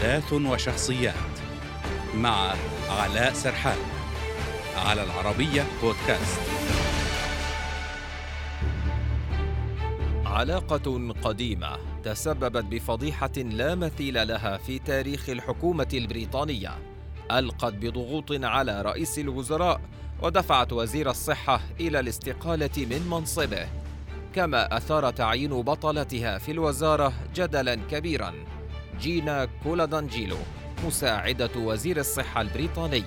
أحداث وشخصيات مع علاء سرحان على العربية بودكاست. علاقة قديمة تسببت بفضيحة لا مثيل لها في تاريخ الحكومة البريطانية. ألقت بضغوط على رئيس الوزراء ودفعت وزير الصحة إلى الاستقالة من منصبه. كما أثار تعيين بطلتها في الوزارة جدلا كبيرا. جينا كولادانجيلو مساعدة وزير الصحة البريطاني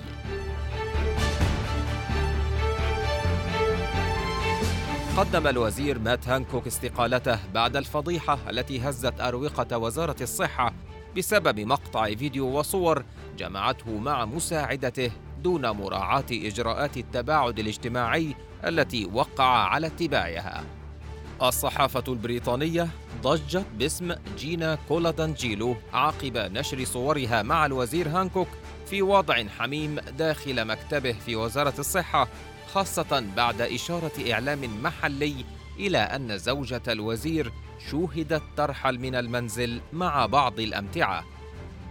قدم الوزير مات هانكوك استقالته بعد الفضيحة التي هزت أروقة وزارة الصحة بسبب مقطع فيديو وصور جمعته مع مساعدته دون مراعاة إجراءات التباعد الاجتماعي التي وقع على اتباعها. الصحافة البريطانية ضجت باسم جينا كولادانجيلو عقب نشر صورها مع الوزير هانكوك في وضع حميم داخل مكتبه في وزارة الصحة خاصة بعد إشارة إعلام محلي إلى أن زوجة الوزير شوهدت ترحل من المنزل مع بعض الأمتعة.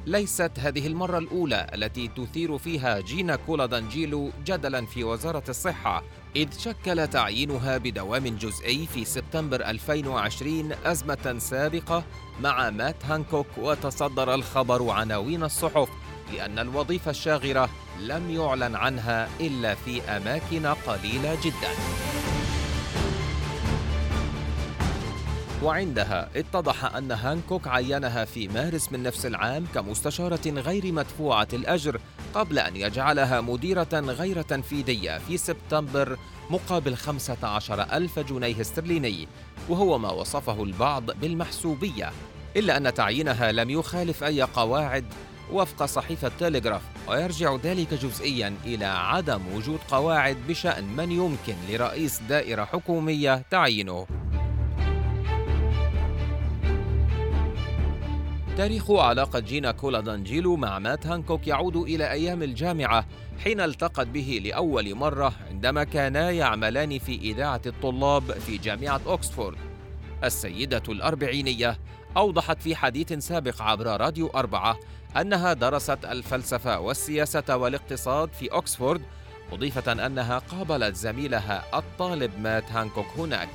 ليست هذه المرة الأولى التي تثير فيها جينا كولادانجيلو جدلا في وزارة الصحة إذ شكل تعيينها بدوام جزئي في سبتمبر 2020 أزمة سابقة مع مات هانكوك وتصدر الخبر عناوين الصحف لأن الوظيفة الشاغرة لم يعلن عنها إلا في أماكن قليلة جداً. وعندها اتضح أن هانكوك عينها في مارس من نفس العام كمستشارة غير مدفوعة الأجر قبل أن يجعلها مديرة غير تنفيذية في سبتمبر مقابل 15 ألف جنيه استرليني وهو ما وصفه البعض بالمحسوبية إلا أن تعيينها لم يخالف أي قواعد. وفق صحيفة تيليغراف ويرجع ذلك جزئيا إلى عدم وجود قواعد بشأن من يمكن لرئيس دائرة حكومية تعيينه. تاريخ علاقة جينا كولادانجيلو مع مات هانكوك يعود إلى أيام الجامعة حين التقت به لأول مرة عندما كانا يعملان في إذاعة الطلاب في جامعة أوكسفورد السيدة الأربعينية أوضحت في حديث سابق عبر راديو أربعة أنها درست الفلسفة والسياسة والاقتصاد في أوكسفورد مضيفة أنها قابلت زميلها الطالب مات هانكوك هناك.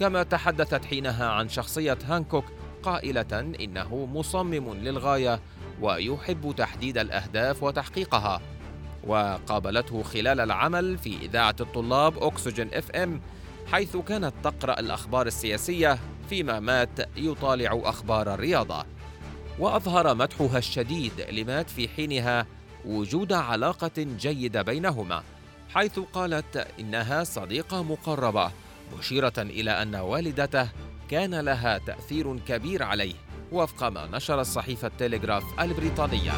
كما تحدثت حينها عن شخصية هانكوك قائلة إنه مصمم للغاية ويحب تحديد الأهداف وتحقيقها وقابلته خلال العمل في إذاعة الطلاب Oxygen FM حيث كانت تقرأ الأخبار السياسية فيما مات يطالع أخبار الرياضة. وأظهر مدحها الشديد لمات في حينها وجود علاقة جيدة بينهما حيث قالت إنها صديقة مقربة مشيرة إلى أن والدته كان لها تأثير كبير عليه وفق ما نشر الصحيفة تيليغراف البريطانية.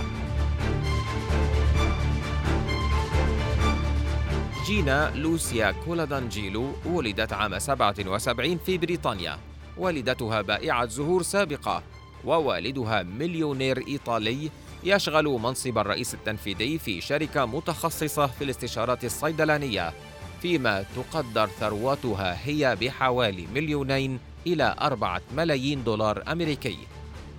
جينا لوسيا كولادانجيلو ولدت عام 77 في بريطانيا. والدتها بائعة زهور سابقة ووالدها مليونير إيطالي يشغل منصب الرئيس التنفيذي في شركة متخصصة في الاستشارات الصيدلانية. فيما تقدر ثروتها هي بحوالي مليونين إلى أربعة ملايين دولار أمريكي.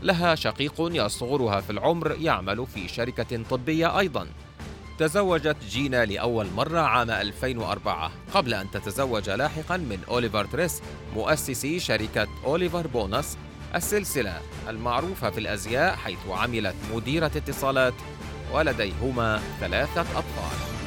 لها شقيق يصغرها في العمر يعمل في شركة طبية أيضا. تزوجت جينا لأول مرة عام 2004 قبل أن تتزوج لاحقا من أوليفر تريس مؤسس شركة أوليفر بونس السلسلة المعروفة في الأزياء حيث عملت مديرة اتصالات ولديهما ثلاثة أطفال.